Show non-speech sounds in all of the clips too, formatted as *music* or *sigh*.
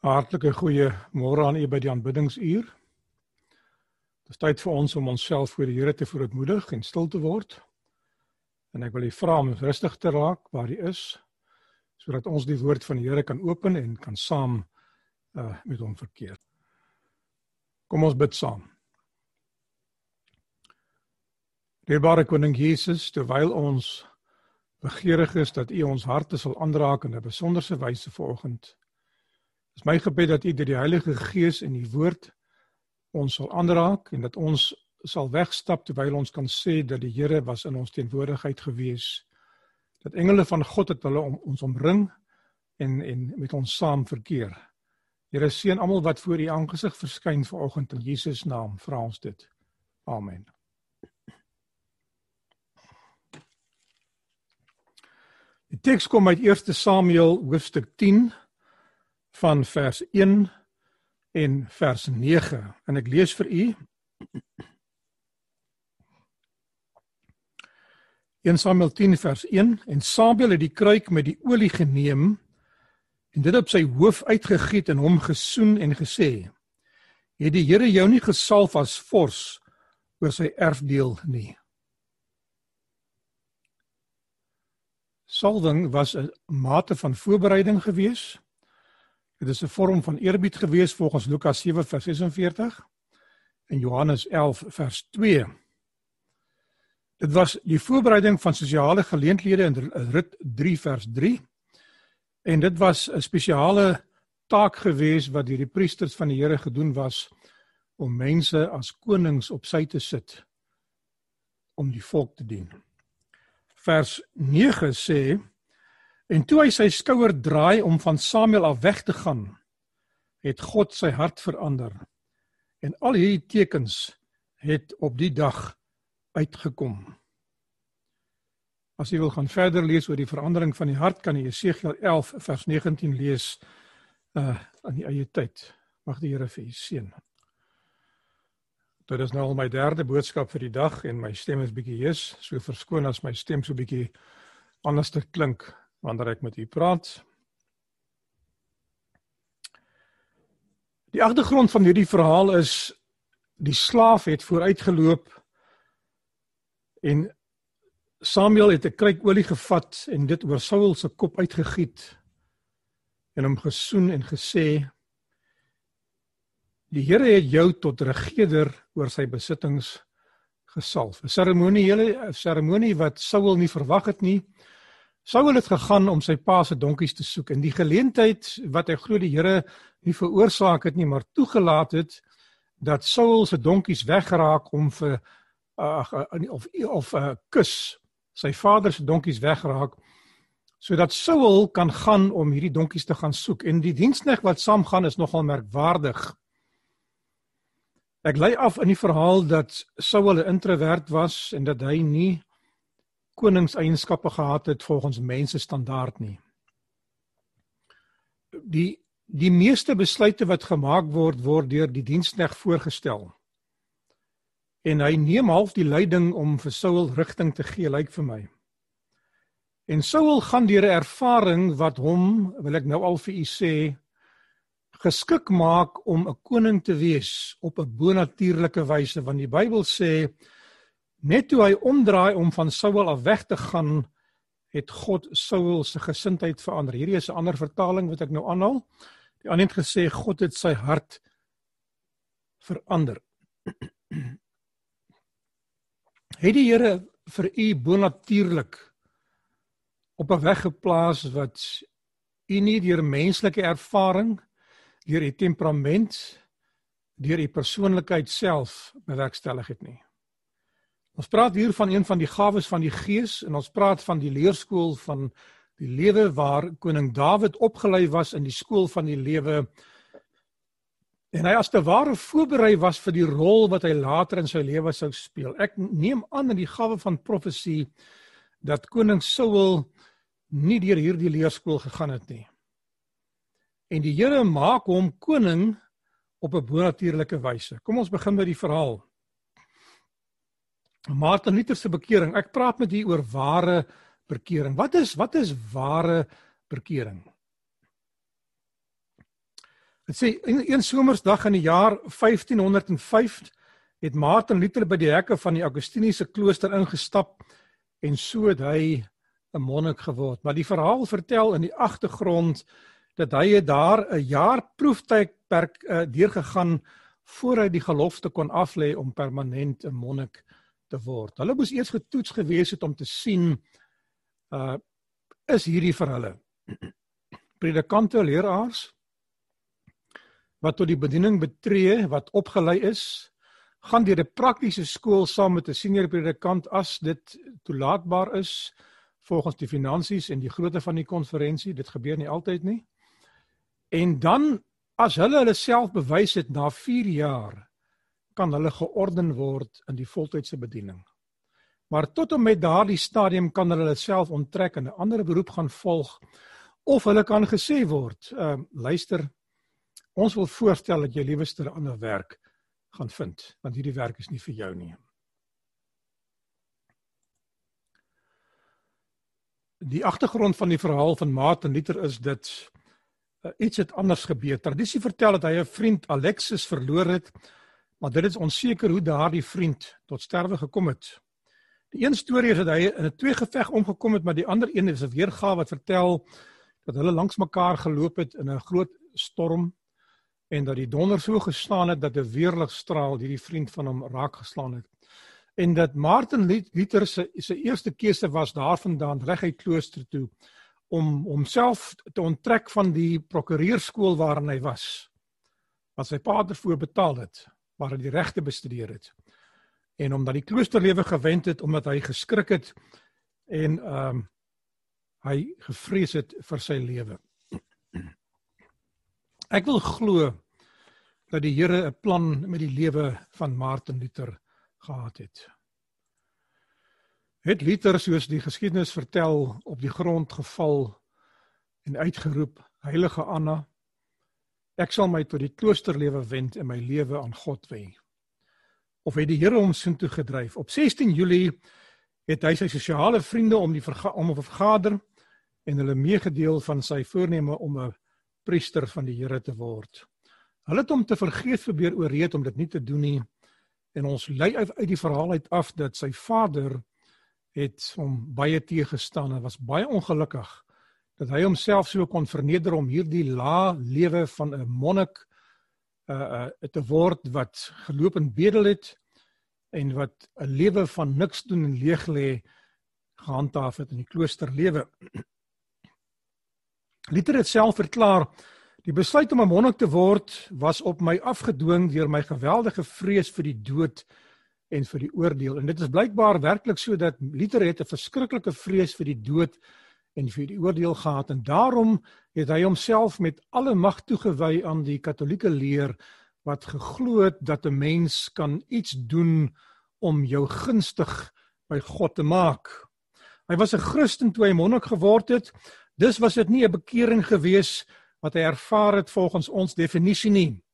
Hartlike goeie môre aan u by die aanbiddingsuur. Dit is tyd vir ons om onsself voor die Here te verootmoedig en stil te word. En ek wil u vra om rustig te raak waar u is sodat ons die woord van die Here kan open en kan saam uh met hom verkeer. Kom ons bid saam. Dierbare koning Jesus, terwyl ons begeerig is dat u ons harte sal aanraak in 'n besonderse wyse vanoggend Dis my gebed dat U deur die Heilige Gees en die woord ons sal aanraak en dat ons sal wegstap terwyl ons kan sê dat die Here was in ons teenwoordigheid gewees. Dat engele van God het hulle om ons omring en en met ons saam verkeer. Here seën almal wat voor U aangesig verskyn vanoggend in Jesus naam. Vra ons dit. Amen. Die teks kom uit 1 Samuel hoofstuk 10 van vers 1 en vers 9 en ek lees vir u. 1 Samuel 10 vers 1 en Samuel het die kruik met die olie geneem en dit op sy hoof uitgegiet en hom gesoen en gesê het die Here jou nie gesalf as vors oor sy erfdeel nie Salwing was 'n mate van voorbereiding geweest Dit is 'n vorm van eerbied gewees volgens Lukas 7 vers 46 en Johannes 11 vers 2. Dit was die voorbereiding van sosiale geleenthede in Rit 3 vers 3 en dit was 'n spesiale taak gewees wat deur die priesters van die Here gedoen was om mense as konings op sy te sit om die volk te dien. Vers 9 sê En toe hy sy skouer draai om van Samuel af weg te gaan, het God sy hart verander. En al hierdie tekens het op die dag uitgekom. As jy wil gaan verder lees oor die verandering van die hart, kan jy Jesegiel 11 vers 19 lees uh aan die eie tyd. Mag die Here vir u seën. Dit is nou al my derde boodskap vir die dag en my stem is bietjie hees, so verskoon as my stem so bietjie anders te klink wanneer ek met u praat. Die agtergrond van hierdie verhaal is die slaaf het vooruitgeloop en Samuel het 'n kruik olie gevat en dit oor Saul se kop uitgegiet en hom gesoen en gesê Die Here het jou tot regerder oor sy besittings gesalf. 'n Seremoniele seremonie wat Saul nie verwag het nie. Saul het gegaan om sy pa se donkies te soek en die geleentheid wat hy glo die Here nie veroorsaak het nie, maar toegelaat het dat Saul se donkies weggeraak om vir uh, of of 'n uh, kus sy vader se donkies weggeraak sodat Saul kan gaan om hierdie donkies te gaan soek en die diensknegt wat saam gaan is nogal merkwaardig. Ek lei af in die verhaal dat Saul 'n introwert was en dat hy nie koningseienskappe gehad het volgens mense standaard nie. Die die meeste besluite wat gemaak word word deur die diensknegt voorgestel. En hy neem half die leiding om vir Saul rigting te gee, lyk vir my. En Saul gaan deur 'n ervaring wat hom, wil ek nou al vir u sê, geskik maak om 'n koning te wees op 'n bonatuurlike wyse want die Bybel sê Net toe hy omdraai om van Saul af weg te gaan, het God Saul se gesindheid verander. Hierdie is 'n ander vertaling wat ek nou aanhaal. Die ander het gesê God het sy hart verander. *clears throat* Het die Here vir u bonatuurlik op 'n weg geplaas wat u nie deur menslike ervaring, deur u temperament, deur u persoonlikheid self bewerkstellig het nie. Ons praat hier van een van die gawes van die Gees en ons praat van die leerskool van die lewe waar koning Dawid opgelei was in die skool van die lewe. En hy as te ware voorberei was vir die rol wat hy later in sy lewe sou speel. Ek neem aan in die gawe van profesie dat koning Saul nie deur hierdie leerskool gegaan het nie. En die Here maak hom koning op 'n bonatuurlike wyse. Kom ons begin by die verhaal. Martin Luther se bekering. Ek praat met u oor ware bekering. Wat is wat is ware bekering? Dit sê een, een somersdag in die jaar 1505 het Martin Luther by die hekke van die Augustiniese klooster ingestap en so het hy 'n monnik geword. Maar die verhaal vertel in die agtergrond dat hy het daar 'n jaar proeftydperk uh, deurgegaan voor hy die gelofte kon aflê om permanent 'n monnik te word. Hulle moes eers getoets gewees het om te sien uh is hierdie vir hulle. *clears throat* Predikante leraars wat tot die bediening betree wat opgelei is gaan deur 'n praktiese skool saam met 'n senior predikant as dit toelaatbaar is volgens die finansies en die grootte van die konferensie. Dit gebeur nie altyd nie. En dan as hulle hulle self bewys het na 4 jaar kan hulle georden word in die voltydse bediening maar tot en met daardie stadium kan hulle self onttrek en 'n ander beroep gaan volg of hulle kan gesê word uh, luister ons wil voorstel dat jy liewerste 'n ander werk gaan vind want hierdie werk is nie vir jou nie. Die agtergrond van die verhaal van Martin Luther is dit uh, iets het anders gebeur. Tradisie vertel dat hy 'n vriend Alexis verloor het, maar dit is onseker hoe daardie vriend tot sterwe gekom het. Die een storie is dat hy in 'n twee geveg omgekom het, maar die ander een is 'n weergawe wat vertel dat hulle langs mekaar geloop het in 'n groot storm en dat die donder so gestaan het dat 'n weerligstraal hierdie vriend van hom raak geslaan het. En dat Martin Luther se se eerste keuse was daarvandaan reguit klooster toe om homself te onttrek van die prokureurskool waarin hy was. Wat sy pa daarvoor betaal het, waar hy die regte bestudeer het. En omdat die kloosterlewe gewend het omdat hy geskrik het en ehm um, hy gevrees het vir sy lewe. Ek wil glo dat die Here 'n plan met die lewe van Martin Luther gehad het. Het Luther soos die geskiedenis vertel op die grond geval en uitgeroep: Heilige Anna, ek sal my tot die kloosterlewe wend en my lewe aan God wy. Of het die Here hom soontoe gedryf? Op 16 Julie het hy sy sosiale vriende om die om 'n vergader en hulle meegedeel van sy voorneme om 'n priester van die Here te word. Hulle het hom te vergeet probeer ooreed om dit nie te doen nie. En ons lei uit die verhaal uit af dat sy vader het hom baie teëgestaan en was baie ongelukkig dat hy homself so kon verneder om hierdie la lewe van 'n monnik uh uh te word wat geloop en bedel het en wat 'n lewe van niks doen en leeg lê gehandhaaf het in die kloosterlewe. *clears throat* Luther het self verklaar die besluit om 'n monnik te word was op my afgedwing deur my geweldige vrees vir die dood en vir die oordeel en dit is blykbaar werklik so dat Luther het 'n verskriklike vrees vir die dood en vir die oordeel gehad en daarom het hy homself met alle mag toegewy aan die katolieke leer wat geglo het dat 'n mens kan iets doen om jou gunstig by God te maak. Hy was 'n Christen toe hy monnik geword het, Dus was dit nie 'n bekering gewees wat hy ervaar het volgens ons definisie nie.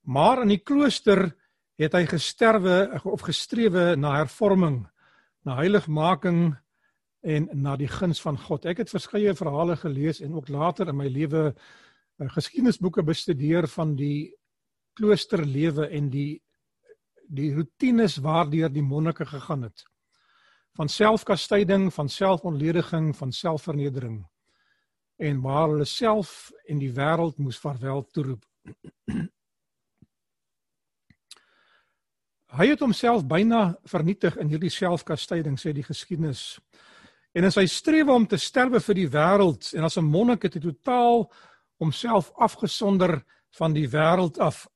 Maar in die klooster het hy gesterwe of gestrewe na hervorming, na heiligmaking en na die guns van God. Ek het verskeie verhale gelees en ook later in my lewe eh, geskiedenisboeke bestudeer van die kloosterlewe en die die rotines waardeur die monnike gegaan het van selfkastyding, van selfontlediging, van selfvernedering en waar hulle self en die wêreld moes vaarwel toeroep. Hy het homself byna vernietig in hierdie selfkastyding sê die geskiedenis. En in sy strewe om te sterwe vir die wêreld en as 'n monnik het hy totaal homself afgesonder van die wêreld af.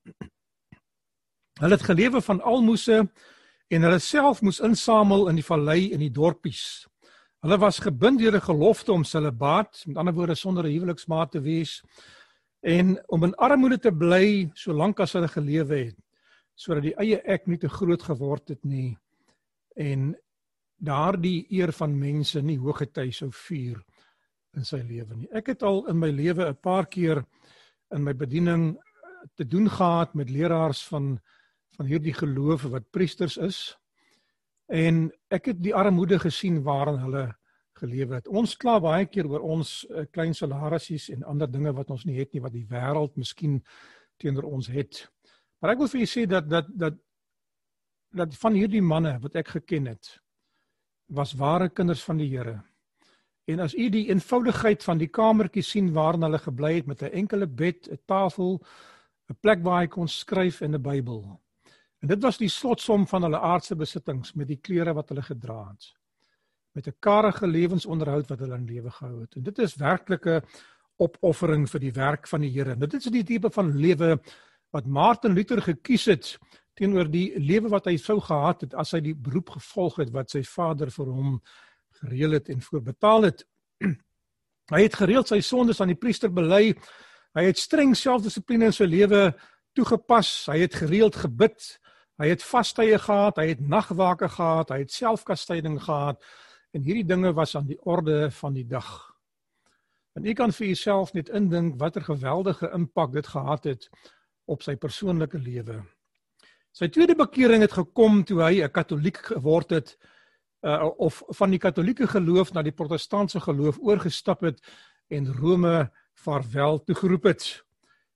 Hulle het gelewe van almoses en hulle self moes insamel in die vallei in die dorpies. Hulle was gebind deur 'n gelofte om celibaat, met ander woorde sonder 'n huweliksmaat te wees en om in armoede te bly solank as hulle gelewe het, sodat die eie ek nie te groot geword het nie en daardie eer van mense nie hoogety sou vier in sy lewe nie. Ek het al in my lewe 'n paar keer in my bediening te doen gehad met leraars van van hierdie gelowe wat priesters is. En ek het die armoede gesien waarin hulle gelewe het. Ons kla baie keer oor ons uh, klein salarisies en ander dinge wat ons nie het nie wat die wêreld miskien teenoor ons het. Maar ek wil vir julle sê dat dat dat dat van hierdie manne wat ek geken het was ware kinders van die Here. En as u die eenvoudigheid van die kamertjie sien waarin hulle gebly het met 'n enkele bed, 'n tafel, 'n plek waar hy kon skryf in 'n Bybel. En dit was die slotsom van hulle aardse besittings met die klere wat hulle gedra het. Met 'n karige lewensonderhoud wat hulle in lewe gehou het. En dit is werklike opoffering vir die werk van die Here. Dit is die tipe van lewe wat Martin Luther gekies het teenoor die lewe wat hy sou gehad het as hy die beroep gevolg het wat sy vader vir hom gereël het en voorbetaal het. *clears throat* hy het gereeld sy sondes aan die priester bely. Hy het streng selfdissipline in sy lewe toegepas. Hy het gereeld gebid. Hy het vastye gehad, hy het nagwake gehad, hy het selfkastyding gehad en hierdie dinge was aan die orde van die dag. En u kan vir jouself net indink watter geweldige impak dit gehad het op sy persoonlike lewe. Sy tweede bekering het gekom toe hy 'n Katoliek geword het uh, of van die Katolieke geloof na die Protestantse geloof oorgestap het en Rome vaarwel toegeroep het.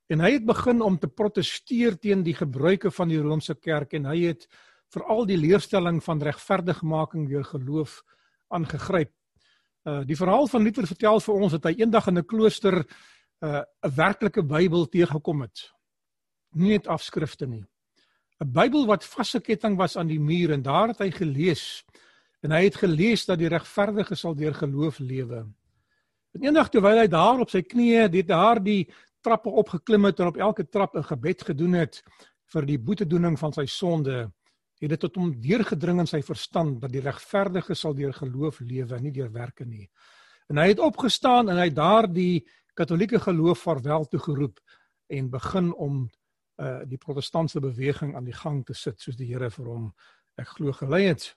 En hy het begin om te proteseer teen die gebruike van die Romeinse kerk en hy het veral die leerstelling van regverdigmaking deur geloof aangegryp. Uh die verhaal van Luther vertel vir ons dat hy eendag in 'n klooster uh 'n werklike Bybel teëgekom het. Nie net afskrifte nie. 'n Bybel wat vasgeketting was aan die muur en daar het hy gelees. En hy het gelees dat die regverdige sal deur geloof lewe. En eendag terwyl hy daar op sy knieë dit daar die trappe opgeklim het en op elke trap 'n gebed gedoen het vir die boetedoening van sy sonde, het dit tot hom deurgedring in sy verstand dat die regverdige sal deur geloof lewe, nie deur werke nie. En hy het opgestaan en hy het daar die Katolieke geloof vaarwel toe geroep en begin om uh die protestantse beweging aan die gang te sit soos die Here vir hom ek glo gelei het.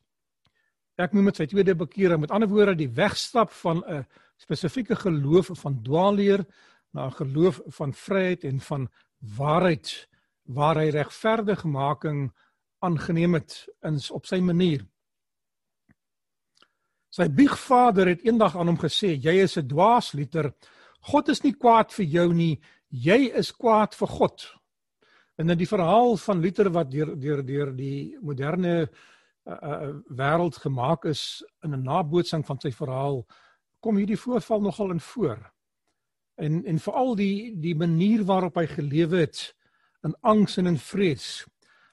Ek noem dit sy tweede bekering. Met ander woorde die wegstap van 'n spesifieke geloof van dwaalleer na 'n geloof van vryheid en van waarheid waar hy regverdigmaking aangeneem het in op sy manier. Sy biegvader het eendag aan hom gesê: "Jy is 'n dwaaslieter. God is nie kwaad vir jou nie, jy is kwaad vir God." En in die verhaal van Luther wat deur deur deur die moderne uh, uh, wêreld gemaak is in 'n nabootsing van sy verhaal kom hierdie voorval nogal in voor. En en veral die die manier waarop hy gelewe het in angs en in vrees.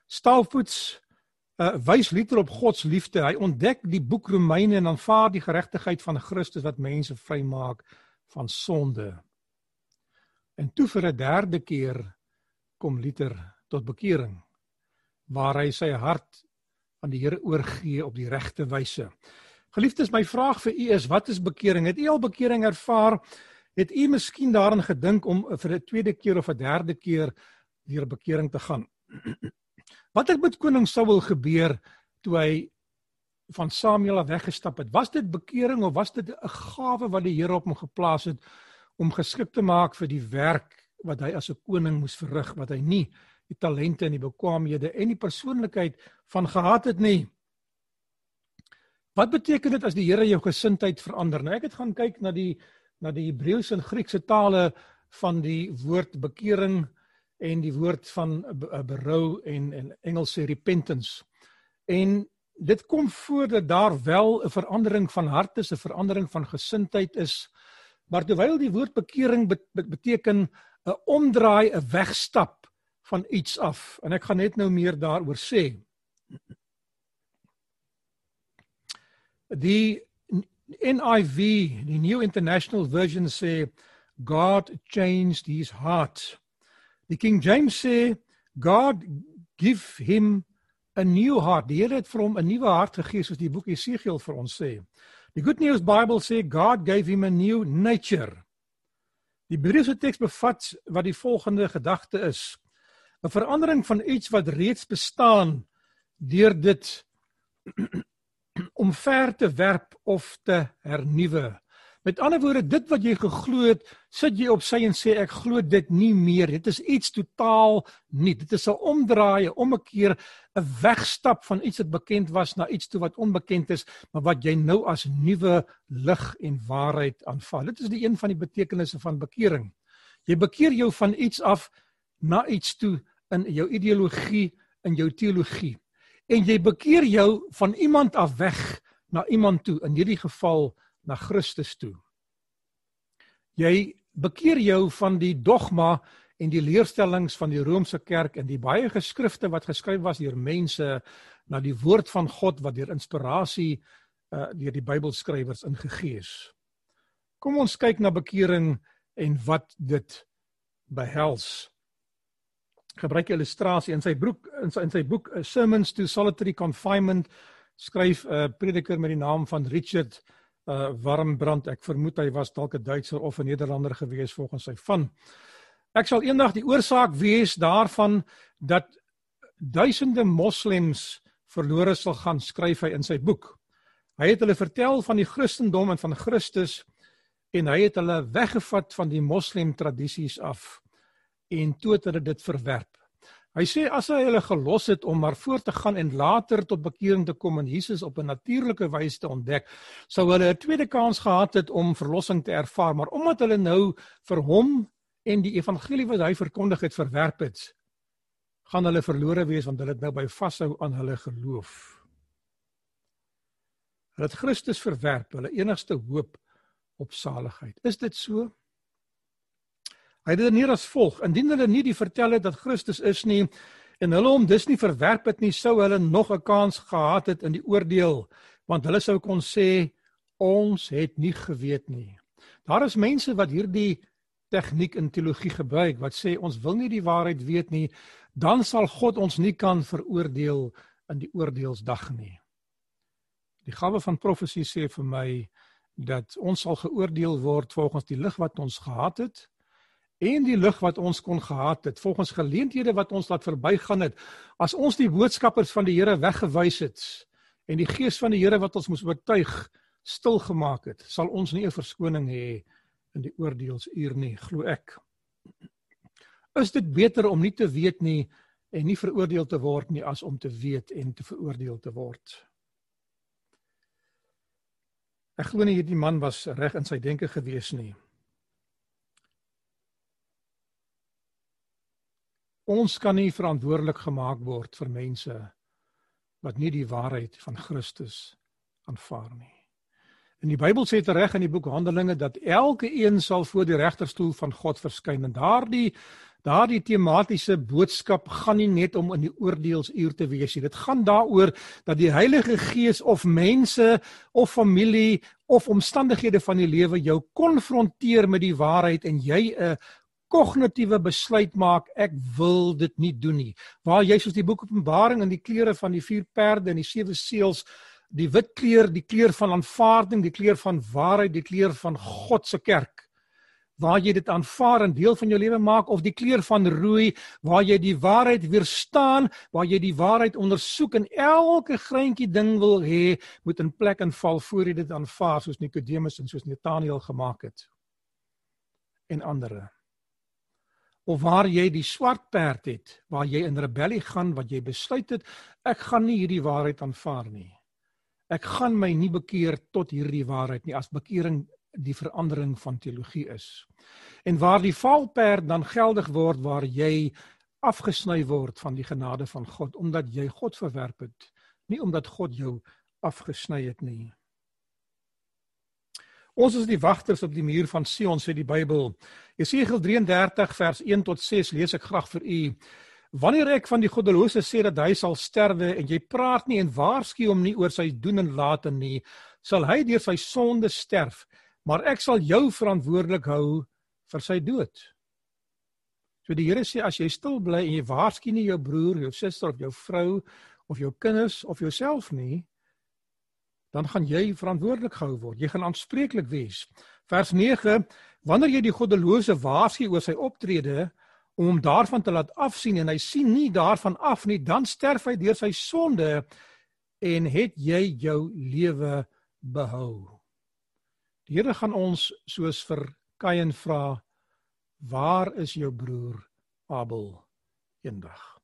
Staalvoets uh, wys Luther op God se liefde. Hy ontdek die boek Romeine en aanvaar die geregtigheid van Christus wat mense vrymaak van sonde. En toe vir 'n derde keer kom Luther tot bekering waar hy sy hart aan die Here oorgee op die regte wyse. Geliefdes, my vraag vir u is wat is bekering? Het u al bekering ervaar? Het u miskien daaraan gedink om vir 'n tweede keer of 'n derde keer deur bekering te gaan? *clears throat* Wat het met koning Saul gebeur toe hy van Samuel af weggestap het? Was dit bekering of was dit 'n gawe wat die Here op hom geplaas het om geskik te maak vir die werk wat hy as 'n koning moes verrig wat hy nie die talente en die bekwaamhede en die persoonlikheid van gehad het nie. Wat beteken dit as die Here jou gesindheid verander? Nou ek het gaan kyk na die na die Hebreëse en Griekse tale van die woord bekering en die woord van berou en en Engelse repentance. En dit kom voor dat daar wel 'n verandering van hart is, 'n verandering van gesindheid is. Maar terwyl die woord bekering beteken 'n omdraai, 'n wegstap van iets af en ek gaan net nou meer daaroor sê. Die NIV, die New International Version sê God changed his heart. Die King James sê God give him a new heart. Die Here het vir hom 'n nuwe hart gegee soos die boek Jesegiel vir ons sê. Die Good News Bible sê God gave him a new nature. Die Hebreëse teks bevat wat die volgende gedagte is: 'n verandering van iets wat reeds bestaan deur dit *clears throat* omver te werp of te hernuwe. Met ander woorde, dit wat jy geglo het sit jy op sy en sê ek glo dit nie meer. Dit is iets totaal nuut. Dit is 'n omdraai, 'n omkeer, 'n wegstap van iets wat bekend was na iets toe wat onbekend is, maar wat jy nou as nuwe lig en waarheid aanvaar. Dit is die een van die betekenisse van bekering. Jy bekeer jou van iets af na iets toe in jou ideologie, in jou teologie. En jy bekeer jou van iemand af weg na iemand toe, in hierdie geval na Christus toe. Jy bekeer jou van die dogma en die leerstellings van die Romeinse kerk en die baie geskrifte wat geskryf was deur mense na die woord van God wat deur inspirasie uh deur die Bybelskrywers ingegee is. Kom ons kyk na bekering en wat dit behels. Gebruik 'n illustrasie in sy boek in sy, in sy boek Sermons to Solitary Confinement skryf 'n uh, prediker met die naam van Richard uh Warmbrand. Ek vermoed hy was dalk 'n Duitser of 'n Nederlander gewees volgens sy van. Ek sal eendag die oorsaak wees daarvan dat duisende moslems verlore sal gaan, skryf hy in sy boek. Hy het hulle vertel van die Christendom en van Christus en hy het hulle weggevat van die moslem tradisies af en toe het hulle dit verwerp. Hy sê as hy hulle gelos het om maar voort te gaan en later tot bekering te kom en Jesus op 'n natuurlike wyse te ontdek, sou hulle 'n tweede kans gehad het om verlossing te ervaar, maar omdat hulle nou vir hom en die evangelie wat hy verkondig het verwerp het, gaan hulle verlore wees want hulle het nou by vashou aan hulle geloof. Hulle het Christus verwerp, hulle enigste hoop op saligheid. Is dit so? Hy het dit neer as volg: Indien hulle nie die vertel het dat Christus is nie en hulle hom dus nie verwerp het nie, sou hulle nog 'n kans gehad het in die oordeel, want hulle sou kon sê ons het nie geweet nie. Daar is mense wat hierdie tegniek in teologie gebruik wat sê ons wil nie die waarheid weet nie, dan sal God ons nie kan veroordeel in die oordeelsdag nie. Die gawe van profesie sê vir my dat ons sal geoordeel word volgens die lig wat ons gehad het en die lig wat ons kon gehad het volgens geleenthede wat ons laat verbygaan het as ons die boodskappers van die Here weggewys het en die gees van die Here wat ons moes oortuig stil gemaak het sal ons nie 'n verskoning hê in die oordeelsuur nie glo ek. Is dit beter om nie te weet nie en nie veroordeel te word nie as om te weet en te veroordeel te word? Ek glo nie hierdie man was reg in sy denke gewees nie Ons kan nie verantwoordelik gemaak word vir mense wat nie die waarheid van Christus aanvaar nie. En die Bybel sê tereg in die boek Handelinge dat elke een sal voor die regterstoel van God verskyn en daardie daardie tematiese boodskap gaan nie net om in die oordeelsuur te wees nie. Dit gaan daaroor dat die Heilige Gees of mense of familie of omstandighede van die lewe jou konfronteer met die waarheid en jy 'n kognitiewe besluit maak ek wil dit nie doen nie. Waar jy soos die boek Openbaring in die kleure van die vier perde en die sewe seels, die wit kleur, die kleur van aanvaarding, die kleur van waarheid, die kleur van God se kerk. Waar jy dit aanvaar en deel van jou lewe maak of die kleur van rooi waar jy die waarheid weerstaan, waar jy die waarheid ondersoek en elke greintjie ding wil hê moet in plek en val voor jy dit aanvaar soos Nikodemus en soos Nathanael gemaak het. En ander of waar jy die swart perd het waar jy in rebellie gaan wat jy besluit het ek gaan nie hierdie waarheid aanvaar nie. Ek gaan my nie bekeer tot hierdie waarheid nie as bekering die verandering van teologie is. En waar die valperd dan geldig word waar jy afgesny word van die genade van God omdat jy God verwerp het nie omdat God jou afgesny het nie Ons is die wagters op die muur van Sion sê die Bybel. Jesegiel 33 vers 1 tot 6 lees ek graag vir u. Wanneer ek van die goddelose sê dat hy sal sterwe en jy praat nie en waarsku hom nie oor sy doen en late nie, sal hy deur sy sonde sterf, maar ek sal jou verantwoordelik hou vir sy dood. So die Here sê as jy stil bly en jy waarsku nie jou broer, jou suster of jou vrou of jou kinders of jouself nie, dan gaan jy verantwoordelik gehou word. Jy gaan aanspreeklik wees. Vers 9: Wanneer jy die goddelose waarsku oor sy optrede om hom daarvan te laat afsien en hy sien nie daarvan af nie, dan sterf hy deur sy sonde en het jy jou lewe behou. Die Here gaan ons soos vir Kain vra: "Waar is jou broer Abel eendag?"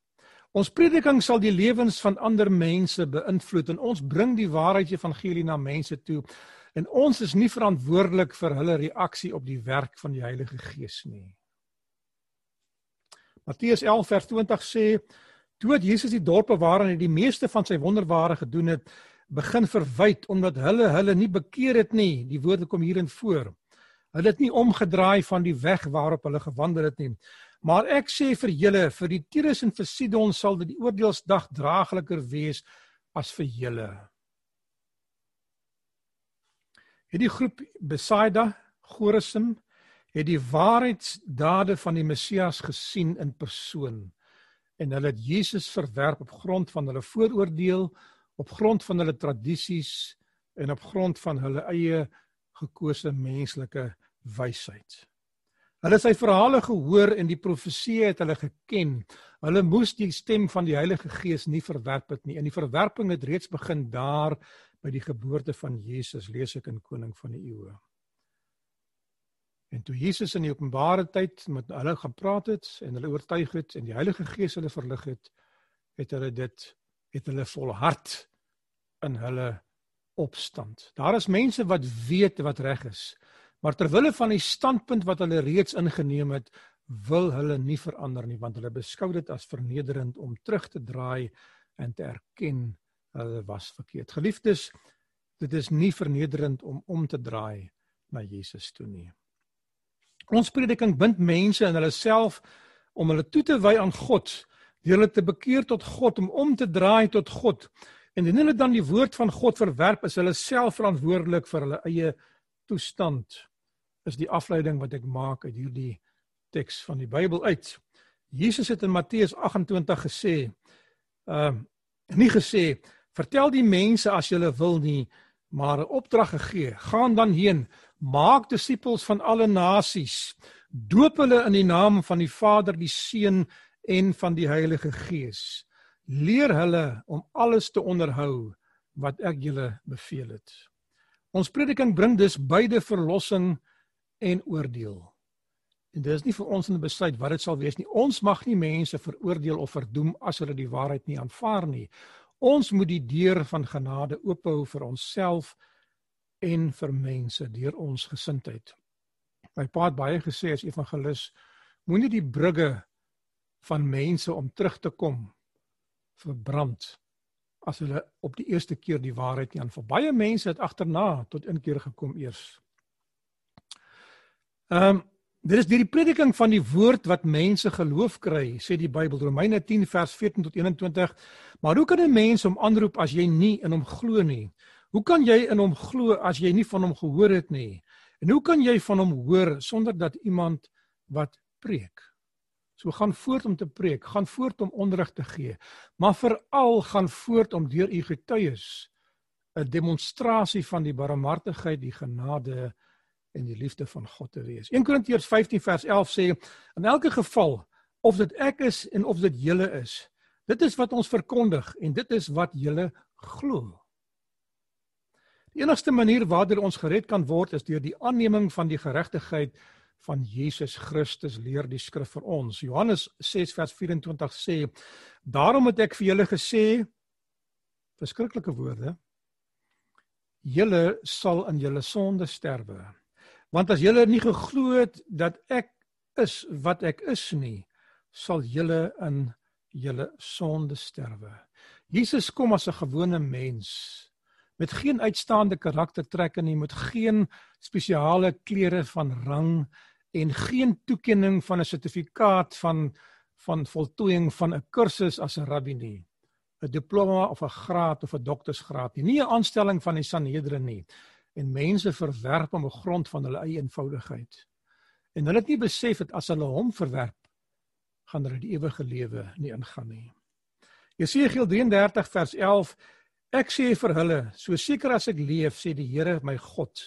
Ons prediking sal die lewens van ander mense beïnvloed en ons bring die waarheid evangelie na mense toe en ons is nie verantwoordelik vir hulle reaksie op die werk van die Heilige Gees nie. Matteus 11 vers 20 sê toe het Jesus die dorpe waarin hy die meeste van sy wonderware gedoen het begin verwyd omdat hulle hulle nie bekeer het nie. Die woorde kom hierin voor. Hulle het nie omgedraai van die weg waarop hulle gewandel het nie. Maar ek sê vir julle, vir die Tyrus en vir Sidon sal dit die oordeelsdag draagliker wees as vir julle. Het die groep Besaida, Gorisim, het die waarheidsdade van die Messias gesien in persoon en hulle het Jesus verwerp op grond van hulle vooroordeel op grond van hulle tradisies en op grond van hulle eie gekose menslike wysheid. Hulle sy verhale gehoor en die profeseë het hulle geken. Hulle moes die stem van die Heilige Gees nie verwerp het nie. En die verwerping het reeds begin daar by die geboorte van Jesus, lees ek in Koning van die Eeue. En toe Jesus in die openbare tyd met hulle gaan praat het en hulle oortuig het en die Heilige Gees hulle verlig het, het hulle dit het hulle volhard in hulle opstand. Daar is mense wat weet wat reg is, maar ter wille van die standpunt wat hulle reeds ingeneem het, wil hulle nie verander nie want hulle beskou dit as vernederend om terug te draai en te erken hulle was verkeerd. Geliefdes, dit is nie vernederend om om te draai na Jesus toe nie. Ons prediking bind mense in hulle self om hulle toe te wy aan God, deur hulle te bekeer tot God, om om te draai tot God. En indien hulle dan die woord van God verwerp, is hulle self verantwoordelik vir hulle eie toestand. Is die afleiding wat ek maak uit hierdie teks van die Bybel uit. Jesus het in Matteus 28 gesê, ehm uh, nie gesê vertel die mense as julle wil nie, maar 'n opdrag gegee. Gaan dan heen, maak disippels van alle nasies, doop hulle in die naam van die Vader, die Seun en van die Heilige Gees leer hulle om alles te onderhou wat ek julle beveel het. Ons prediking bring dus beide verlossing en oordeel. En dit is nie vir ons om te besluit wat dit sal wees nie. Ons mag nie mense veroordeel of verdoem as hulle die waarheid nie aanvaar nie. Ons moet die deur van genade oophou vir onsself en vir mense deur ons gesindheid. My pa het baie gesê as evangelis moenie die brugge van mense om terug te kom verbrand as hulle op die eerste keer die waarheid nie aanval. Baie mense het agterna tot inkeer gekom eers. Ehm um, dit is deur die prediking van die woord wat mense geloof kry, sê die Bybel Romeine 10 vers 14 tot 21. Maar hoe kan 'n mens hom aanroep as jy nie in hom glo nie? Hoe kan jy in hom glo as jy nie van hom gehoor het nie? En hoe kan jy van hom hoor sonder dat iemand wat preek? So gaan voort om te preek, gaan voort om onderrig te gee, maar veral gaan voort om deur u getuies 'n demonstrasie van die barmhartigheid, die genade en die liefde van God te wees. 1 Korintiërs 15 vers 11 sê in elke geval of dit ek is en of dit julle is, dit is wat ons verkondig en dit is wat julle glo. Die enigste manier waardeur ons gered kan word is deur die aanneming van die geregtigheid van Jesus Christus leer die skrif vir ons. Johannes 6 vers 24 sê: "Daarom het ek vir julle gesê verskriklike woorde: Julle sal in julle sonde sterwe. Want as julle nie geglo het dat ek is wat ek is nie, sal julle in julle sonde sterwe." Jesus kom as 'n gewone mens met geen uitstaande karaktertrekke nie, met geen spesiale klere van rang en geen toekenning van 'n sertifikaat van van voltooiing van 'n kursus as 'n rabbi nie. 'n Diploma of 'n graad of 'n doktorsgraad nie, nie 'n aanstelling van die Sanhedrin nie. En mense verwerp hom op grond van hulle eie eenvoudigheid. En hulle het nie besef dat as hulle hom verwerp, gaan hulle die ewige lewe nie ingaan nie. Jesegiel 33 vers 11 Ek sê vir hulle, so seker as ek leef, sê die Here my God,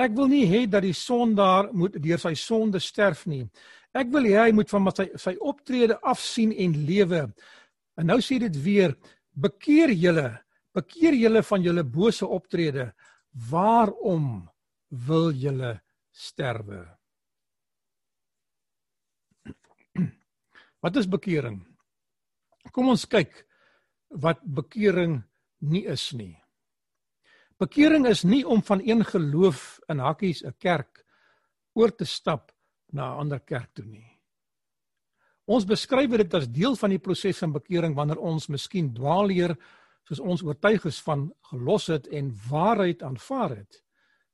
Ek wil nie hê dat die sondaar moet deur sy sonde sterf nie. Ek wil hê hy moet van sy sy optrede afsien en lewe. En nou sê dit weer: Bekeer julle, bekeer julle van julle bose optrede. Waarom wil julle sterwe? Wat is bekering? Kom ons kyk wat bekering nie is nie. Bekering is nie om van een geloof in hakkies 'n kerk oor te stap na 'n ander kerk toe nie. Ons beskryf dit as deel van die proses van bekering wanneer ons miskien dwaalleer soos ons oortuig is van gelos het en waarheid aanvaar het.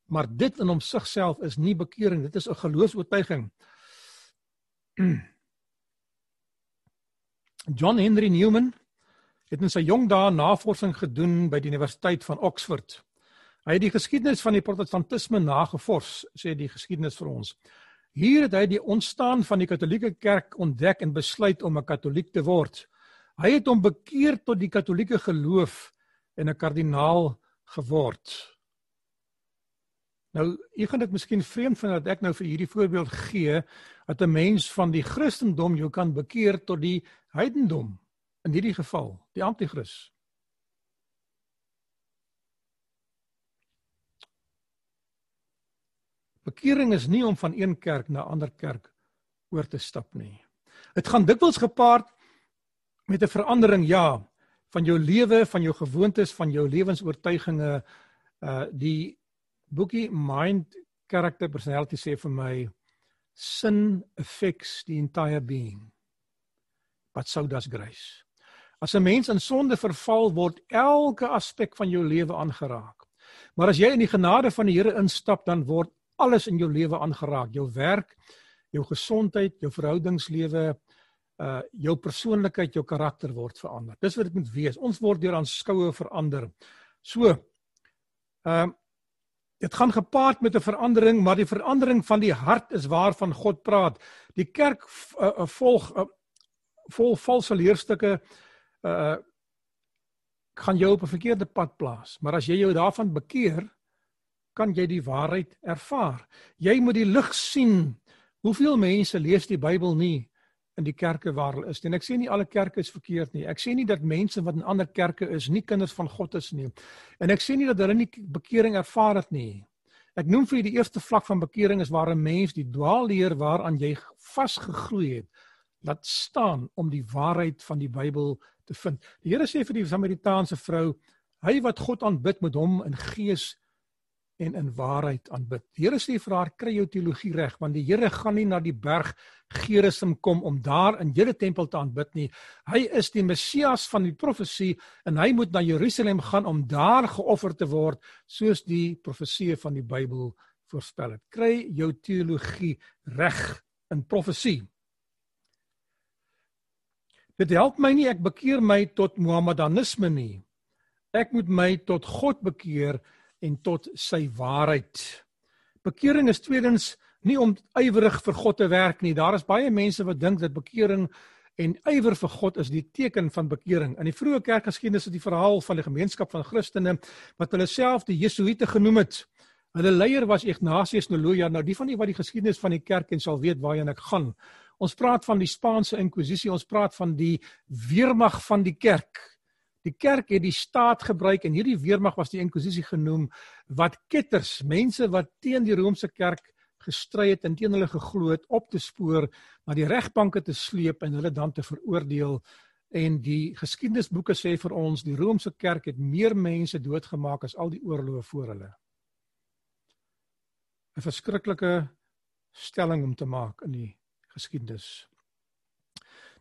Maar dit in homself is nie bekering, dit is 'n geloofs-oortuiging. *clears throat* John Henry Newman het in sy jong dae navorsing gedoen by die Universiteit van Oxford. Hy het die geskiedenis van die protestantisme nagevors, sê die geskiedenis vir ons. Hier het hy die ontstaan van die Katolieke Kerk ontdek en besluit om 'n Katoliek te word. Hy het hom bekeer tot die Katolieke geloof en 'n kardinaal geword. Nou, u gaan dit miskien vreemd vind dat ek nou vir hierdie voorbeeld gee dat 'n mens van die Christendom jou kan bekeer tot die heidendom in hierdie geval die anti-kris Bekering is nie om van een kerk na ander kerk oor te stap nie. Dit gaan dikwels gepaard met 'n verandering ja van jou lewe, van jou gewoontes, van jou lewensoortuigings. Uh die boekie Mind Character Personality sê vir my sin affects the entire being but so does grace. As 'n mens in sonde verval word elke aspek van jou lewe aangeraak. Maar as jy in die genade van die Here instap, dan word alles in jou lewe aangeraak. Jou werk, jou gesondheid, jou verhoudingslewe, uh jou persoonlikheid, jou karakter word verander. Dis wat dit moet wees. Ons word deur aanskoue verander. So, ehm uh, dit gaan gepaard met 'n verandering, maar die verandering van die hart is waarvan God praat. Die kerk uh, volg uh, vol valse leerstukke uh gaan jou op 'n verkeerde pad plaas. Maar as jy jou daarvan bekeer, kan jy die waarheid ervaar. Jy moet die lig sien. Hoeveel mense lees die Bybel nie in die kerke waar hulle is nie? En ek sê nie alle kerke is verkeerd nie. Ek sê nie dat mense wat in ander kerke is nie kinders van God is nie. En ek sê nie dat hulle nie bekering ervaar het nie. Ek noem vir julle die eerste vlak van bekering is waar 'n mens die dwaalleer waaraan jy vasgegroei het, laat staan om die waarheid van die Bybel te vind. Die Here sê vir die Samaritaanse vrou, hy wat God aanbid met hom in gees en in waarheid aanbid. Die Here sê vir haar, kry jou teologie reg, want die Here gaan nie na die berg Gerizim kom om daar in julle tempel te aanbid nie. Hy is die Messias van die profesie en hy moet na Jerusalem gaan om daar geoffer te word soos die profeseë van die Bybel voorspel het. Kry jou teologie reg in profesie. Dit help my nie ek bekeer my tot Mohammedanisme nie. Ek moet my tot God bekeer en tot sy waarheid. Bekering is tweedens nie om ywerig vir God te werk nie. Daar is baie mense wat dink dat bekering en ywer vir God is die teken van bekering. In die vroeë kerkgeskiedenis is die verhaal van die gemeenskap van Christene wat hulle self die Jesuïte genoem het. Hulle leier was Ignatius Noloya. Nou die van die wat die geskiedenis van die kerk en sal weet waarheen ek gaan. Ons praat van die Spaanse inkwisisie, ons praat van die weermag van die kerk. Die kerk het die staat gebruik en hierdie weermag was die inkwisisie genoem wat ketters, mense wat teen die Romeinse kerk gestry het en teen hulle geglo het op te spoor, na die regbanke te sleep en hulle dan te veroordeel. En die geskiedenisboeke sê vir ons die Romeinse kerk het meer mense doodgemaak as al die oorloë voor hulle. 'n Verskriklike stelling om te maak in die geskiedenis.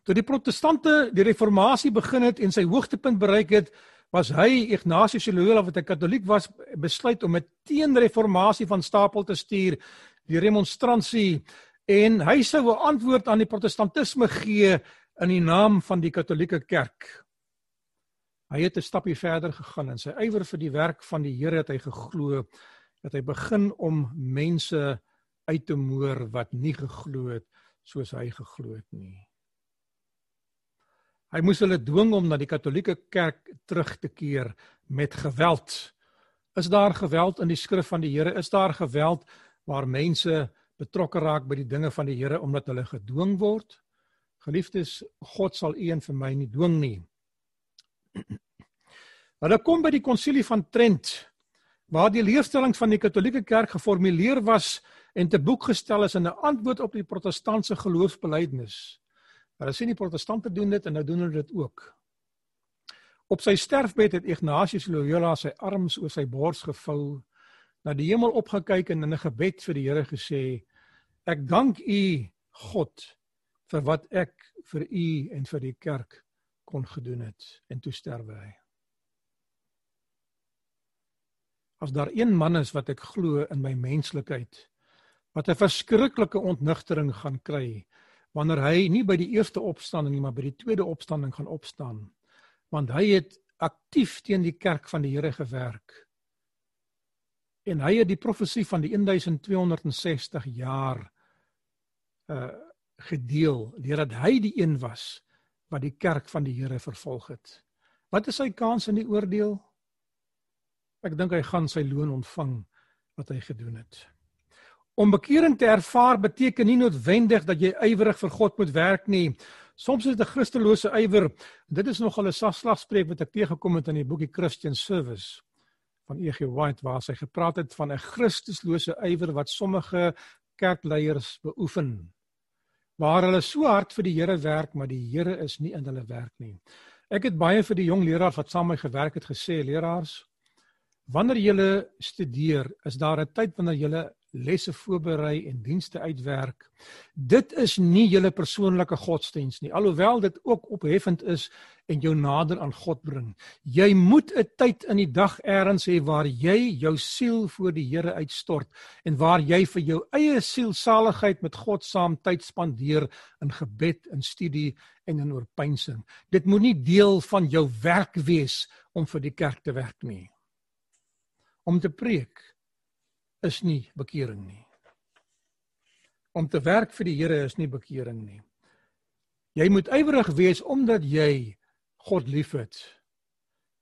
Toe die protestante die reformatie begin het en sy hoogtepunt bereik het, was hy Ignatius Loyola wat 'n katoliek was, besluit om 'n teenreformatie van stapel te stuur, die remonstransie en hy sou 'n antwoord aan die protestantisme gee in die naam van die katolieke kerk. Hy het 'n stapie verder gegaan en sy ywer vir die werk van die Here het hy geglo dat hy begin om mense uit te moer wat nie geglo het soos hy geglo het nie. Hy moes hulle dwing om na die Katolieke Kerk terug te keer met geweld. Is daar geweld in die skrif van die Here? Is daar geweld waar mense betrokke raak by die dinge van die Here omdat hulle gedwing word? Geliefdes, God sal u en vir my nie dwing nie. *clears throat* Hulle kom by die konsilie van Trent waar die leerstellings van die Katolieke Kerk geformuleer was en te boek gestel is in 'n antwoord op die protestantse geloofsbelijdenis. Hulle sê die protestante doen dit en nou doen hulle dit ook. Op sy sterfbed het Ignatius Loyola sy arms oor sy bors gevou, na die hemel opgekyk en in 'n gebed vir die Here gesê: Ek dank U, God, vir wat ek vir U en vir die kerk kon gedoen het en toe sterwe hy. As daar een man is wat ek glo in my menslikheid wat 'n verskriklike ontnugtering gaan kry wanneer hy nie by die eerste opstanding nie maar by die tweede opstanding gaan opstaan want hy het aktief teen die kerk van die Here gewerk en hy het die profesie van die 1260 jaar uh gedeel deurdat hy die een was wat die kerk van die Here vervolg het. Wat is sy kans in die oordeel? Ek dink hy gaan sy loon ontvang wat hy gedoen het. Om bekering te ervaar beteken nie noodwendig dat jy ywerig vir God moet werk nie. Soms is dit 'n Christelose ywer. Dit is nogal 'n slagspreuk wat ek teëgekom het in die boekie Christian Service van E.G. White waar hy gepraat het van 'n Christuslose ywer wat sommige kerkleiers beoefen. Waar hulle so hard vir die Here werk, maar die Here is nie in hulle werk nie. Ek het baie vir die jong leraars wat saam met my gewerk het gesê, leraars, wanneer julle studeer, is daar 'n tyd wanneer julle lesse voorberei en dienste uitwerk. Dit is nie julle persoonlike godsdiens nie, alhoewel dit ook opheffend is en jou nader aan God bring. Jy moet 'n tyd in die dag eers hê waar jy jou siel voor die Here uitstort en waar jy vir jou eie sielsaligheid met God saam tyd spandeer in gebed en studie en in oorpeinsing. Dit moet nie deel van jou werk wees om vir die kerk te werk nie. Om te preek is nie bekering nie. Om te werk vir die Here is nie bekering nie. Jy moet ywerig wees omdat jy God liefhet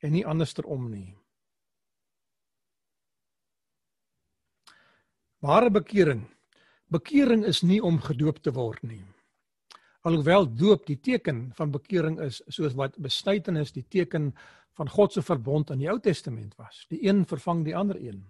en nie andersom nie. Ware bekering. Bekering is nie om gedoop te word nie. Alhoewel doop die teken van bekering is, soos wat besnytenis die teken van God se verbond in die Ou Testament was. Die een vervang die ander een.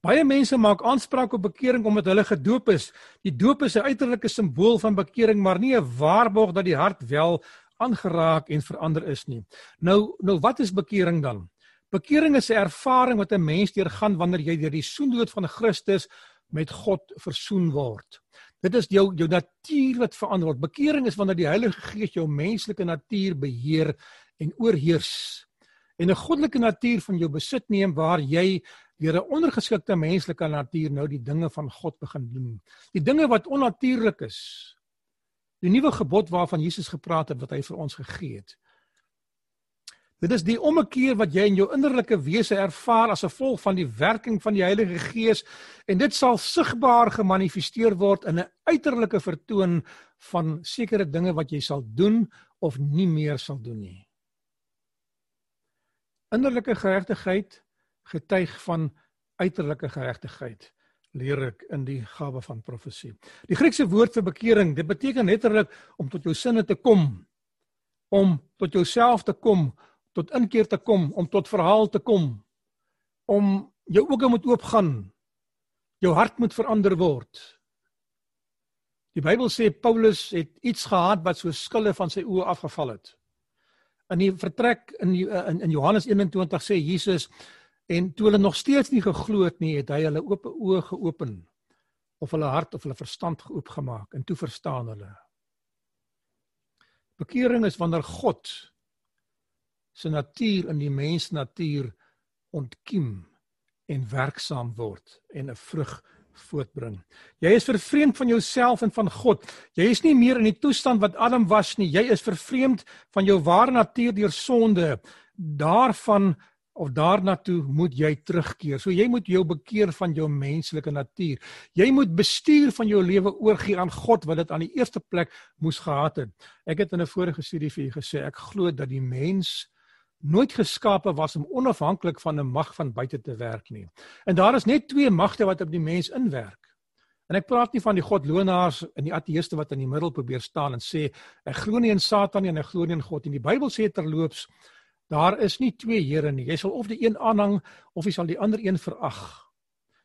Baie mense maak aanspraak op bekering omdat hulle gedoop is. Die doop is 'n uiterlike simbool van bekering, maar nie 'n waarborg dat die hart wel aangeraak en verander is nie. Nou nou wat is bekering dan? Bekering is 'n ervaring wat 'n mens deurgaan wanneer jy deur die soendood van Christus met God versoen word. Dit is jou jou natuur wat verander word. Bekering is wanneer die Heilige Gees jou menslike natuur beheer en oorheers en 'n goddelike natuur van jou besit neem waar jy deur 'n ondergeskikte menslike natuur nou die dinge van God begin doen. Die dinge wat onnatuurlik is. Die nuwe gebod waarvan Jesus gepraat het wat hy vir ons gegee het. Dit is die ommekeer wat jy in jou innerlike wese ervaar as gevolg van die werking van die Heilige Gees en dit sal sigbaar gemanifesteer word in 'n uiterlike vertoon van sekere dinge wat jy sal doen of nie meer sal doen nie. Innerlike geregtigheid getuig van uiterlike geregtigheid leer ek in die gawe van profesie. Die Griekse woord vir bekering, dit beteken letterlik om tot jou sinne te kom, om tot jouself te kom, tot inkeer te kom, om tot verhaal te kom, om jou oë moet oopgaan. Jou hart moet verander word. Die Bybel sê Paulus het iets gehad wat so skille van sy oë afgeval het. In die vertrek in die, in, in Johannes 21 sê Jesus En toe hulle nog steeds nie geglo het nie, het hy hulle oop oë geopen of hulle hart of hulle verstand geoopgemaak en toe verstaan hulle. Bekering is wanneer God se natuur in die mens natuur ontkiem en werksaam word en 'n vrug voortbring. Jy is vervreemd van jouself en van God. Jy is nie meer in die toestand wat Adam was nie. Jy is vervreemd van jou ware natuur deur sonde. Daarvan of daarna toe moet jy terugkeer. So jy moet jou bekeer van jou menslike natuur. Jy moet bestuur van jou lewe oorgee aan God wat dit aan die eerste plek moes gehad het. Ek het in 'n vorige studie vir julle gesê ek glo dat die mens nooit geskape was om onafhanklik van 'n mag van buite te werk nie. En daar is net twee magte wat op die mens inwerk. En ek praat nie van die godlonaars en die ateëste wat in die middel probeer staan en sê ek glo nie in Satan nie en ek glo nie in God nie. Die Bybel sê terloops Daar is nie twee Here nie. Jy sal of die een aanhang of jy sal die ander een verag.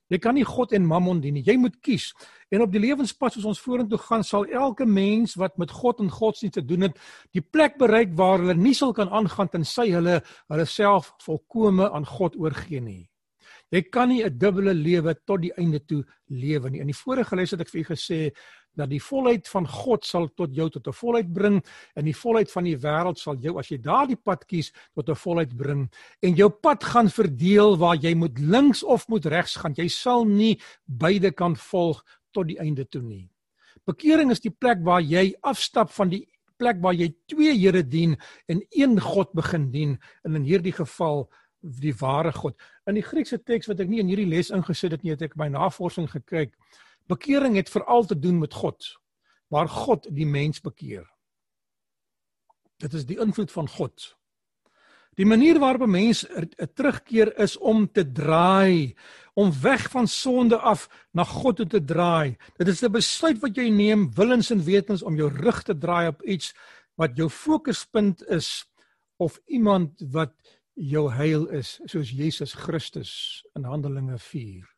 Jy kan nie God en Mammon dien nie. Jy moet kies. En op die lewenspad soos ons vorentoe gaan, sal elke mens wat met God en godsdienst te doen het, die plek bereik waar hulle nie sal kan aangaan tensy hulle hulle self volkome aan God oorgee nie. Jy kan nie 'n dubbele lewe tot die einde toe lewe nie. In die vorige les het ek vir u gesê dat die volheid van God sal tot jou tot 'n volheid bring en die volheid van die wêreld sal jou as jy daardie pad kies tot 'n volheid bring en jou pad gaan verdeel waar jy moet links of moet regs gaan. Jy sal nie beide kan volg tot die einde toe nie. Bekering is die plek waar jy afstap van die plek waar jy twee Here dien en een God begin dien en in hierdie geval die ware God. In die Griekse teks wat ek nie in hierdie les ingesit het nie, het ek my navorsing gekyk. Bekering het veral te doen met God, waar God die mens bekeer. Dit is die invloed van God. Die manier waarop 'n mens 'n terugkeer is om te draai, om weg van sonde af na God toe te draai. Dit is 'n besluit wat jy neem willens en wetens om jou rug te draai op iets wat jou fokuspunt is of iemand wat jou heil is soos Jesus Christus in Handelinge 4.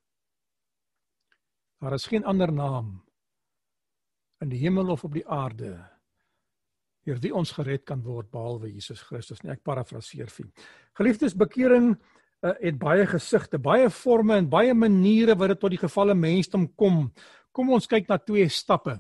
Daar is geen ander naam in die hemel of op die aarde deur wie ons gered kan word behalwe Jesus Christus. Nee, ek parafraseer vir. Geliefdes, bekering uh, het baie gesigte, baie forme en baie maniere wat dit tot die gevalle mensdom kom. Kom ons kyk na twee stappe.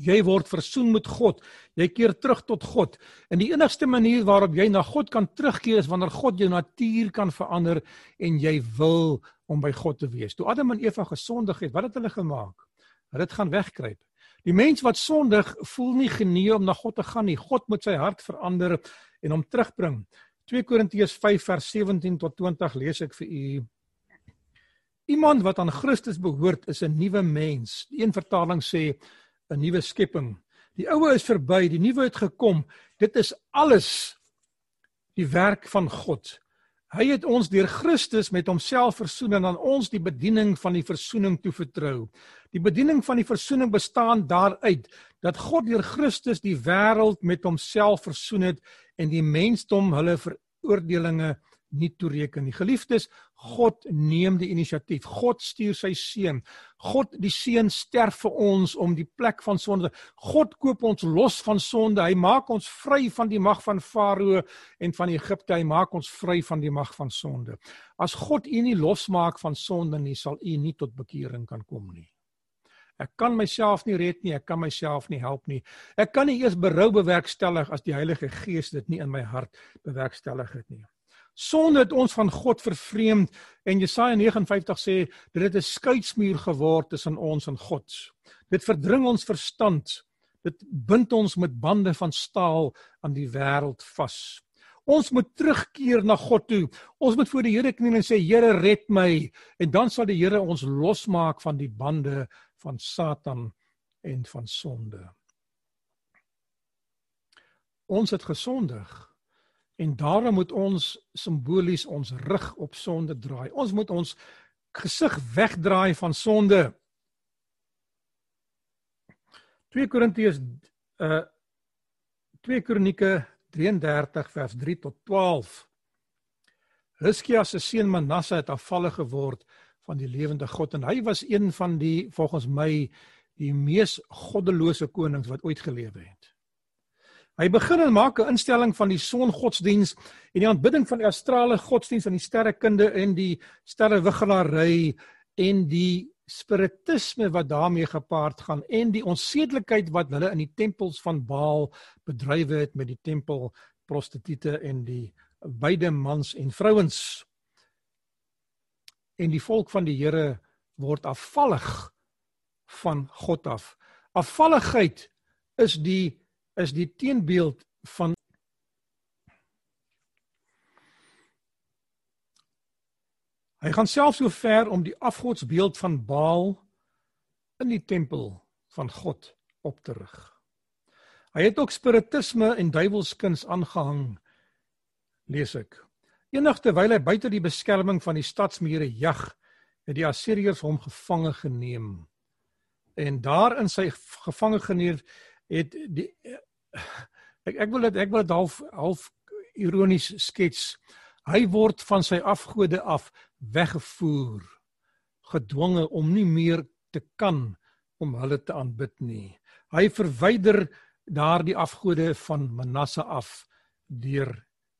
Jy word versoen met God. Jy keer terug tot God. En die enigste manier waarop jy na God kan terugkeer is wanneer God jou natuur kan verander en jy wil om by God te wees. Toe Adam en Eva gesondig het, wat het hulle gemaak? Hulle het gaan wegkruip. Die mens wat sondig, voel nie genee om na God te gaan nie. God moet sy hart verander en hom terugbring. 2 Korintiërs 5 vers 17 tot 20 lees ek vir u. Iemand wat aan Christus behoort, is 'n nuwe mens. Een vertaling sê 'n nuwe skepping. Die ou is verby, die nuwe het gekom. Dit is alles die werk van God. Hy het ons deur Christus met homself versoen en aan ons die bediening van die versoening toevertrou. Die bediening van die versoening bestaan daaruit dat God deur Christus die wêreld met homself versoen het en die mensdom hulle veroordelinge nie toereken nie. Geliefdes, God neem die inisiatief. God stuur sy seun. God die seun sterf vir ons om die plek van sonde. God koop ons los van sonde. Hy maak ons vry van die mag van Farao en van Egipte. Hy maak ons vry van die mag van sonde. As God u nie losmaak van sonde nie, sal u nie tot bekering kan kom nie. Ek kan myself nie red nie, ek kan myself nie help nie. Ek kan nie eers berou bewerkstellig as die Heilige Gees dit nie in my hart bewerkstellig het nie. Sonde het ons van God vervreemd en Jesaja 59 sê dit het 'n skeidsmuur geword tussen ons en God. Dit verdring ons verstand. Dit bind ons met bande van staal aan die wêreld vas. Ons moet terugkeer na God toe. Ons moet voor die Here kniel en sê Here red my en dan sal die Here ons losmaak van die bande van Satan en van sonde. Ons het gesondig En daarom moet ons simbolies ons rug op sonde draai. Ons moet ons gesig wegdraai van sonde. 2 Korintiërs uh 2 Kronieke 33 vers 3 tot 12. Hiskia se seun Manasse het afvallig geword van die lewende God en hy was een van die volgens my die mees goddelose konings wat ooit gelewe het. Hy begin en maak 'n instelling van die songodsdiens en die aanbidding van die astrale godsdiens aan die sterrekunde en die sterrewiggelary en die spiritisme wat daarmee gepaard gaan en die onsedelikheid wat hulle in die tempels van Baal bedrywe het met die tempel prostituie en die beide mans en vrouens en die volk van die Here word afvallig van God af. Afvalligheid is die is die teenbeeld van Hy gaan self so ver om die afgodsbeeld van Baal in die tempel van God op te rig. Hy het ook spiritisme en duiwelskuns aangehang lees ek. Enig terwyl hy buite die beskerming van die stadsmure jag, het die Assiriërs hom gevange geneem. En daar in sy gevange geneem het die ek ek wil dit ek wil dit half half ironies skets. Hy word van sy afgode af weggevoer gedwonge om nie meer te kan om hulle te aanbid nie. Hy verwyder daardie afgode van Manasse af deur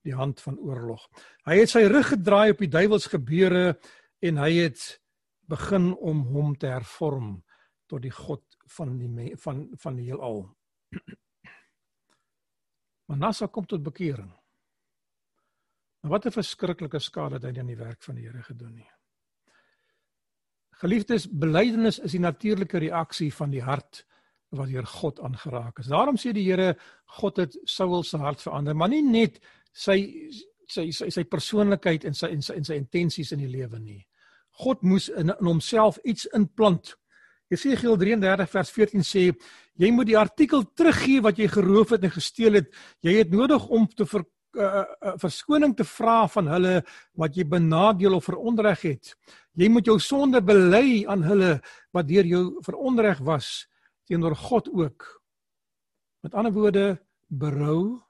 die hand van oorlog. Hy het sy rug gedraai op die duiwels gebeure en hy het begin om hom te hervorm tot die god van die van van die heelal. *clears throat* Manasse kom tot bekering. Maar wat 'n verskriklike skade het hy aan die werk van die Here gedoen nie. Geliefdes, belydenis is die natuurlike reaksie van die hart wat deur God aangeraak is. Daarom sê die Here God het Saul se hart verander, maar nie net sy sy sy, sy persoonlikheid en sy en sy, sy intensies in die lewe nie. God moes in, in homself iets inplant. Jesegiel 33 vers 14 sê jy moet die artikel teruggee wat jy geroof het en gesteel het. Jy het nodig om te ver, uh, uh, verskoning te vra van hulle wat jy benadeel of veronreg het. Jy moet jou sonde bely aan hulle wat deur jou veronreg was teenoor God ook. Met ander woorde, berou,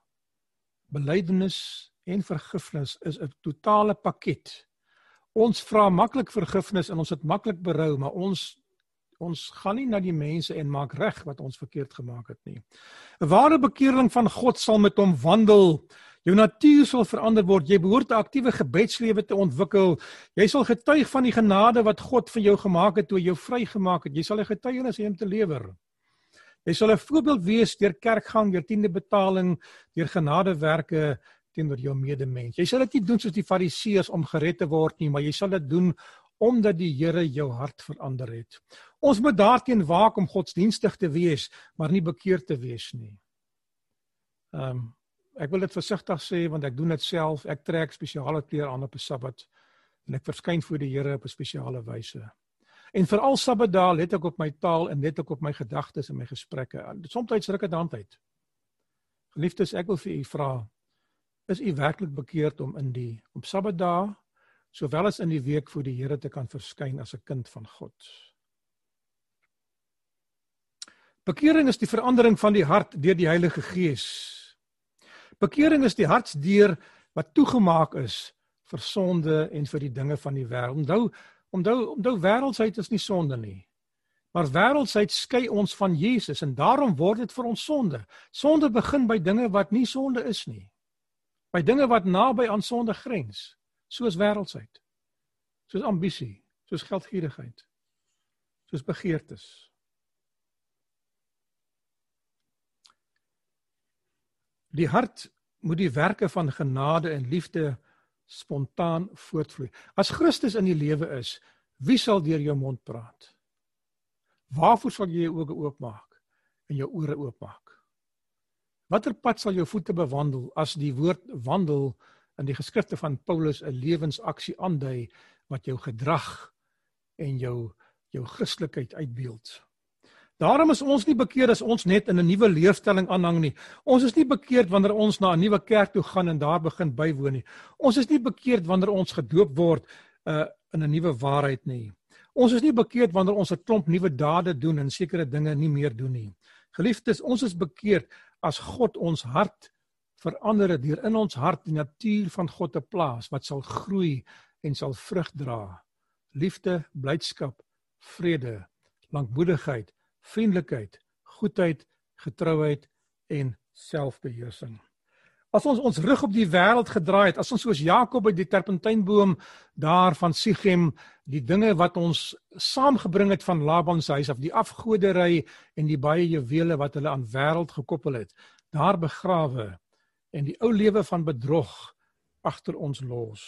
belydenis en vergifnis is 'n totale pakket. Ons vra maklik vergifnis en ons het maklik berou, maar ons ons gaan nie na die mense en maak reg wat ons verkeerd gemaak het nie. 'n Ware bekering van God sal met hom wandel. Jou natuur sal verander word. Jy behoort 'n aktiewe gebedslewe te ontwikkel. Jy sal getuig van die genade wat God vir jou gemaak het toe hy jou vrygemaak het. Jy sal 'n getuienis hê om te lewer. Jy sal 'n voorbeeld wees deur kerkgang, deur tiende betaling, deur genadewerke teenoor jou medemens. Jy sal dit nie doen soos die fariseërs om gered te word nie, maar jy sal dit doen omdat die Here jou hart verander het. Ons moet daarteen waak om godsdienstig te wees, maar nie bekeerd te wees nie. Ehm um, ek wil dit versigtig sê want ek doen dit self. Ek trek spesiale klere aan op 'n Sabbat en ek verskyn voor die Here op 'n spesiale wyse. En veral Sabbatdae let ek op my taal en let ek op my gedagtes en my gesprekke. Soms ruk dit hand uit. Geliefdes, ek wil vir u vra, is u werklik bekeerd om in die op Sabbatdae sowel as in die week voor die Here te kan verskyn as 'n kind van God? Bekering is die verandering van die hart deur die Heilige Gees. Bekering is die hartsdeur wat toegemaak is vir sonde en vir die dinge van die wêreld. Onthou, Onthou, onthou wêreldsheid is nie sonde nie. Maar wêreldsheid skei ons van Jesus en daarom word dit vir ons sonde. Sonde begin by dinge wat nie sonde is nie. By dinge wat naby aan sonde grens, soos wêreldsheid. Soos ambisie, soos geldgierigheid, soos begeertes. Die hart moet die werke van genade en liefde spontaan voortvloei. As Christus in die lewe is, wie sal deur jou mond praat? Waarvoor sal jy jou oë oopmaak en jou ore oopmaak? Watter pad sal jou voete bewandel as die woord wandel in die geskrifte van Paulus 'n lewensaksie aandui wat jou gedrag en jou jou Christelikheid uitbeeld? Daarom is ons nie bekeerd as ons net in 'n nuwe leefstelling aanhang nie. Ons is nie bekeerd wanneer ons na 'n nuwe kerk toe gaan en daar begin bywoon nie. Ons is nie bekeerd wanneer ons gedoop word uh in 'n nuwe waarheid nie. Ons is nie bekeerd wanneer ons 'n klomp nuwe dade doen en sekere dinge nie meer doen nie. Geliefdes, ons is bekeerd as God ons hart verander deur in ons hart die natuur van God te plaas wat sal groei en sal vrug dra. Liefde, blydskap, vrede, lankmoedigheid, vriendelikheid, goedheid, getrouheid en selfbeheersing. As ons ons rug op die wêreld gedraai het, as ons soos Jakob by die terpentynboom daar van Sichem die dinge wat ons saamgebring het van Laban se huis af, die afgodery en die baie juwele wat hulle aan wêreld gekoppel het, daar begrawe en die ou lewe van bedrog agter ons los.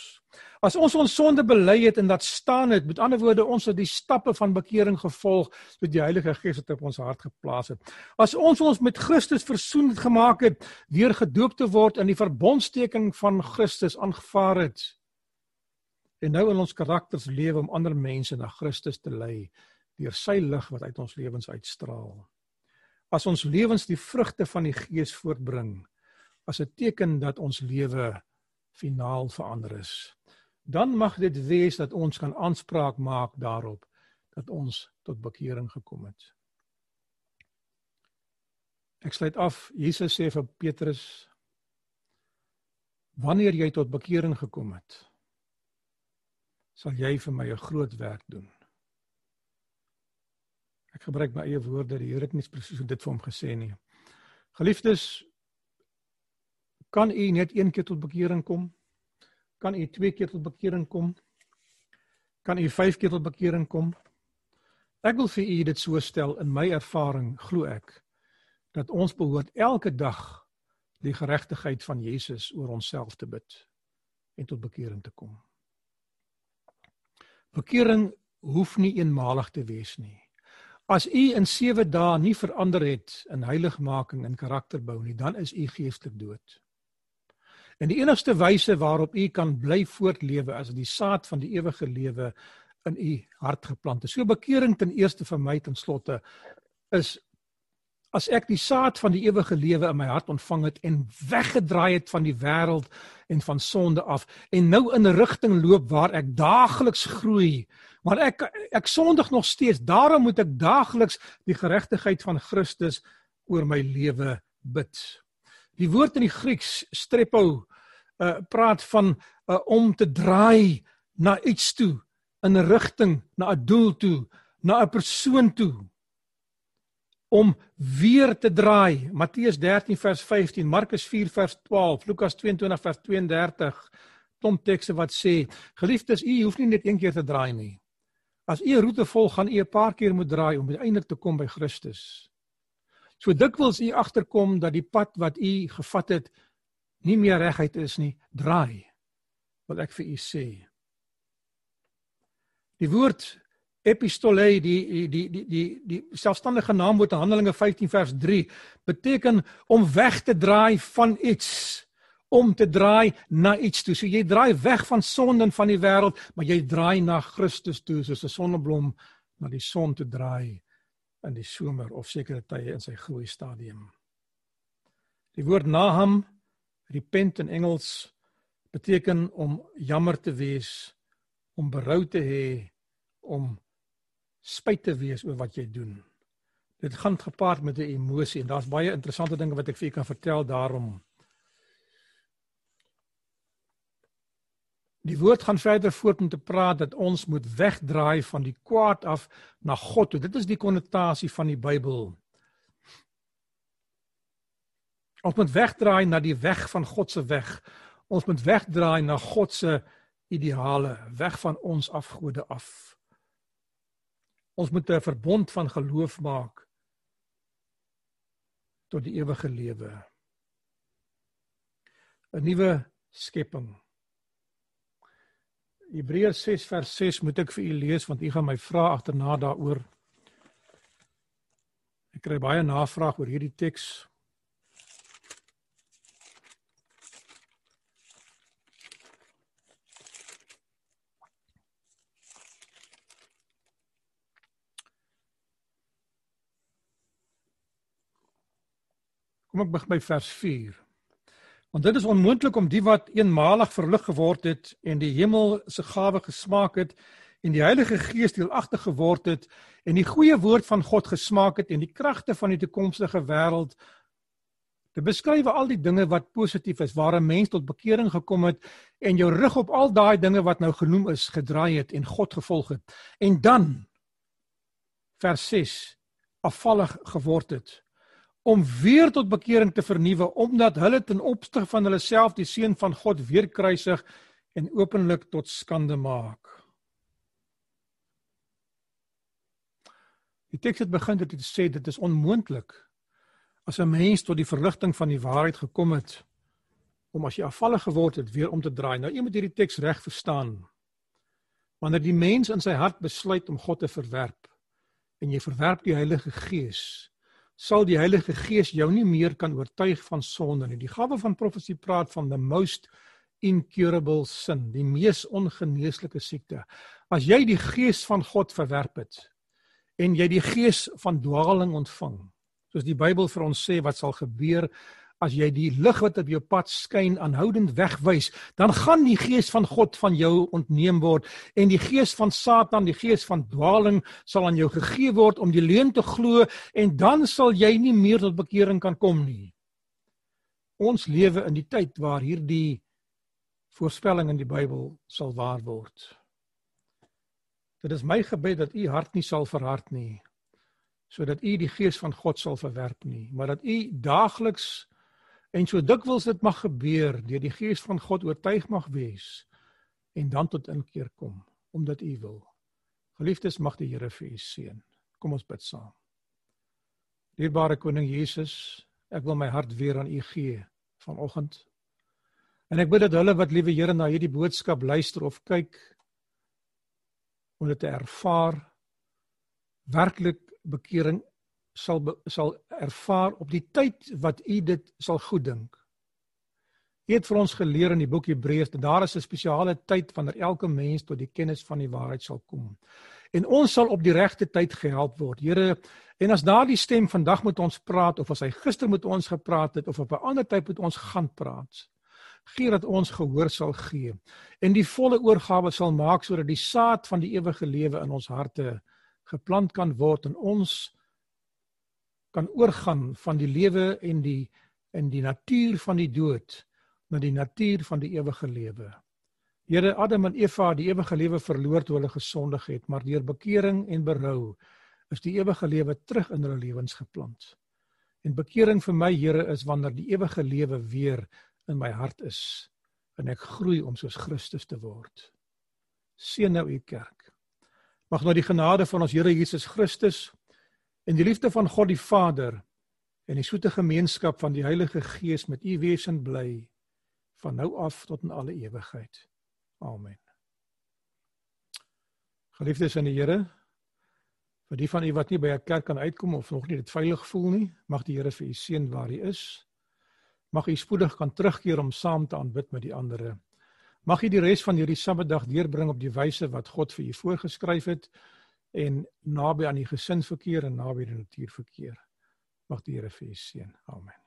As ons ons sonde bely het en dat staan het, met ander woorde ons het die stappe van bekering gevolg met die Heilige Gees wat op ons hart geplaas het. As ons ons met Christus versoen het gemaak het deur gedoop te word in die verbondsteking van Christus aangevaar het en nou in ons karakters lewe om ander mense na Christus te lei deur sy lig wat uit ons lewens uitstraal. As ons lewens die vrugte van die Gees voortbring as 'n teken dat ons lewe finaal verander is. Dan mag dit wees dat ons kan aanspraak maak daarop dat ons tot bekering gekom het. Ek sluit af. Jesus sê vir Petrus: Wanneer jy tot bekering gekom het, sal jy vir my 'n groot werk doen. Ek gebruik my eie woorde, die Here het nie presies dit vir hom gesê nie. Geliefdes, kan u net een keer tot bekering kom? Kan u twee keer tot bekering kom? Kan u vyf keer tot bekering kom? Ek wil vir u dit so stel in my ervaring, glo ek, dat ons behoort elke dag die geregtigheid van Jesus oor onsself te bid en tot bekering te kom. Bekering hoef nie eenmalig te wees nie. As u in 7 dae nie verander het in heiligmaking en karakterbou nie, dan is u geestelik dood. En die enigste wyse waarop u kan bly voortlewe as die saad van die ewige lewe in u hart geplant is. So bekering ten eerste vir my ten slotte is as ek die saad van die ewige lewe in my hart ontvang het en weggedraai het van die wêreld en van sonde af en nou in 'n rigting loop waar ek daagliks groei maar ek ek sondig nog steeds daarom moet ek daagliks die geregtigheid van Christus oor my lewe bid die woord in die Grieks strepo uh, praat van uh, om te draai na iets toe in 'n rigting na 'n doel toe na 'n persoon toe om weer te draai. Matteus 13 vers 15, Markus 4 vers 12, Lukas 22 vers 32. Tom tekste wat sê: "Geliefdes, u hoef nie net een keer te draai nie. As u 'n roete volg, gaan u 'n paar keer moet draai om uiteindelik te kom by Christus." So dikwels u agterkom dat die pad wat u gevat het nie meer reguit is nie, draai. Wat ek vir u sê. Die woord epistole die die die die die selfstandige naamwoord in Handelinge 15 vers 3 beteken om weg te draai van iets om te draai na iets toe. So jy draai weg van sonde en van die wêreld, maar jy draai na Christus toe soos 'n sonneblom na die son te draai in die somer of sekere tye in sy groei stadium. Die woord naham, repent in Engels beteken om jammer te wees, om berou te hê, om spyt te wees oor wat jy doen. Dit gaan gepaard met 'n emosie en daar's baie interessante dinge wat ek vir u kan vertel daarom. Die woord gaan verder voort om te praat dat ons moet wegdraai van die kwaad af na God toe. Dit is die konnotasie van die Bybel. Ons moet wegdraai na die weg van God se weg. Ons moet wegdraai na God se ideale, weg van ons afgode af. Ons moet 'n verbond van geloof maak tot die ewige lewe. 'n Nuwe skepping. Hebreërs 6 vers 6 moet ek vir u lees want u gaan my vra agterna daaroor. Ek kry baie navraag oor hierdie teks. Kom ek begin by vers 4. Want dit is onmoontlik om die wat eenmalig verlig geword het en die hemel se gawe gesmaak het en die Heilige Gees deelagtig geword het en die goeie woord van God gesmaak het en die kragte van die toekomstige wêreld te beskryf al die dinge wat positief is waar 'n mens tot bekering gekom het en jou rug op al daai dinge wat nou genoem is gedraai het en God gevolg het. En dan vers 6 afvallig geword het om weer tot bekering te vernuwe omdat hulle ten opsig van hulle self die seun van God weer kruisig en openlik tot skande maak. Die teks het begin dit te sê dit is onmoontlik as 'n mens tot die verligting van die waarheid gekom het om as jy afvallig geword het weer om te draai. Nou jy moet hierdie teks reg verstaan. Wanneer die mens in sy hart besluit om God te verwerp en jy verwerp die Heilige Gees, sal die Heilige Gees jou nie meer kan oortuig van sonde nie. Die gawe van profesie praat van the most incurable sin, die mees ongeneeslike siekte. As jy die Gees van God verwerp het en jy die gees van dwaaling ontvang, soos die Bybel vir ons sê wat sal gebeur as jy die lig wat op jou pad skyn aanhoudend wegwys, dan gaan die gees van God van jou ontneem word en die gees van Satan, die gees van dwaaling sal aan jou gegee word om die leuen te glo en dan sal jy nie meer tot bekering kan kom nie. Ons lewe in die tyd waar hierdie voorspelling in die Bybel sal waar word. Dit is my gebed dat u hart nie sal verhard nie. sodat u die gees van God sal verwerp nie, maar dat u daagliks en so dikwels dit mag gebeur deur die gees van God oortuig mag wees en dan tot inkeer kom omdat u wil. Geliefdes, mag die Here vir u seën. Kom ons bid saam. Dierbare koning Jesus, ek wil my hart weer aan u gee vanoggend. En ek bid dat hulle wat liewe Here na hierdie boodskap luister of kyk om dit te ervaar werklik bekering sal sal ervaar op die tyd wat u dit sal goed dink. U het vir ons geleer in die boek Hebreërs dat daar is 'n spesiale tyd wanneer elke mens tot die kennis van die waarheid sal kom. En ons sal op die regte tyd gehelp word. Here, en as daardie stem vandag met ons praat of as hy gister met ons gepraat het of op 'n ander tyd met ons gaan praat, gee dat ons gehoor sal gee en die volle oorgawe sal maak sodat die saad van die ewige lewe in ons harte geplant kan word en ons kan oorgaan van die lewe en die in die natuur van die dood na die natuur van die ewige lewe. Here Adam en Eva het die ewige lewe verloor toe hulle gesondig het, maar deur bekering en berou is die ewige lewe terug in hulle lewens geplant. En bekering vir my Here is wanneer die ewige lewe weer in my hart is en ek groei om soos Christus te word. Seën nou u kerk. Mag nou die genade van ons Here Jesus Christus en die liefde van God die Vader en die soete gemeenskap van die Heilige Gees met u wees en bly van nou af tot in alle ewigheid. Amen. Geliefdes in die Here, vir die van u wat nie by 'n kerk kan uitkom of nog nie dit veilig voel nie, mag die Here vir u seën waar u is. Mag u spoedig kan terugkeer om saam te aanbid met die ander. Mag jy die res van hierdie Sabbatdag deurbring op die wyse wat God vir jou voorgeskryf het en naby aan die gesinsverkeer en naby die natuurverkeer. Mag die Here vir jou seën. Amen.